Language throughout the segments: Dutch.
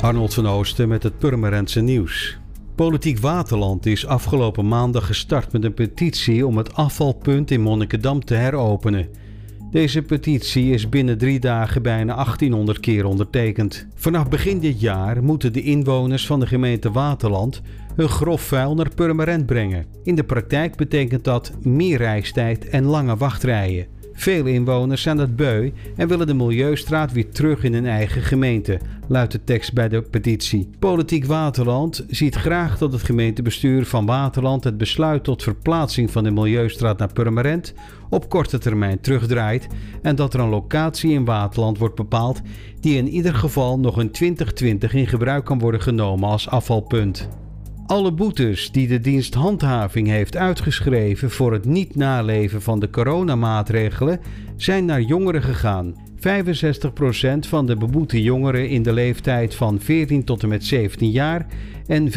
Arnold van Oosten met het Purmerendse nieuws. Politiek Waterland is afgelopen maandag gestart met een petitie om het afvalpunt in Monnikendam te heropenen. Deze petitie is binnen drie dagen bijna 1800 keer ondertekend. Vanaf begin dit jaar moeten de inwoners van de gemeente Waterland hun grof vuil naar Purmerend brengen. In de praktijk betekent dat meer reistijd en lange wachtrijen. Veel inwoners zijn dat beu en willen de Milieustraat weer terug in hun eigen gemeente, luidt de tekst bij de petitie. Politiek Waterland ziet graag dat het gemeentebestuur van Waterland het besluit tot verplaatsing van de Milieustraat naar Purmerend op korte termijn terugdraait en dat er een locatie in Waterland wordt bepaald die in ieder geval nog in 2020 in gebruik kan worden genomen als afvalpunt. Alle boetes die de dienst handhaving heeft uitgeschreven voor het niet naleven van de coronamaatregelen zijn naar jongeren gegaan. 65% van de beboete jongeren in de leeftijd van 14 tot en met 17 jaar en 35%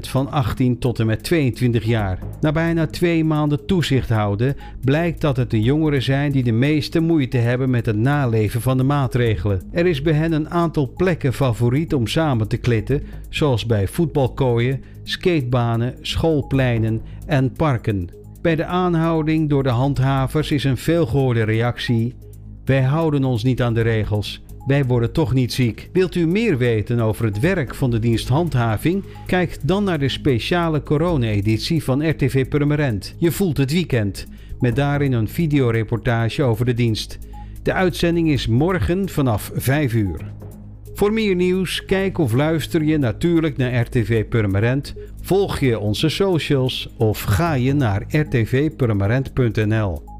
van 18 tot en met 22 jaar. Na bijna twee maanden toezicht houden blijkt dat het de jongeren zijn die de meeste moeite hebben met het naleven van de maatregelen. Er is bij hen een aantal plekken favoriet om samen te klitten, zoals bij voetbalkooien, skatebanen, schoolpleinen en parken. Bij de aanhouding door de handhavers is een veelgehoorde reactie: wij houden ons niet aan de regels. Wij worden toch niet ziek. Wilt u meer weten over het werk van de dienst handhaving? Kijk dan naar de speciale corona-editie van RTV Purmerend. Je voelt het weekend, met daarin een videoreportage over de dienst. De uitzending is morgen vanaf 5 uur. Voor meer nieuws, kijk of luister je natuurlijk naar RTV Purmerend, volg je onze socials of ga je naar rtvpurmerend.nl.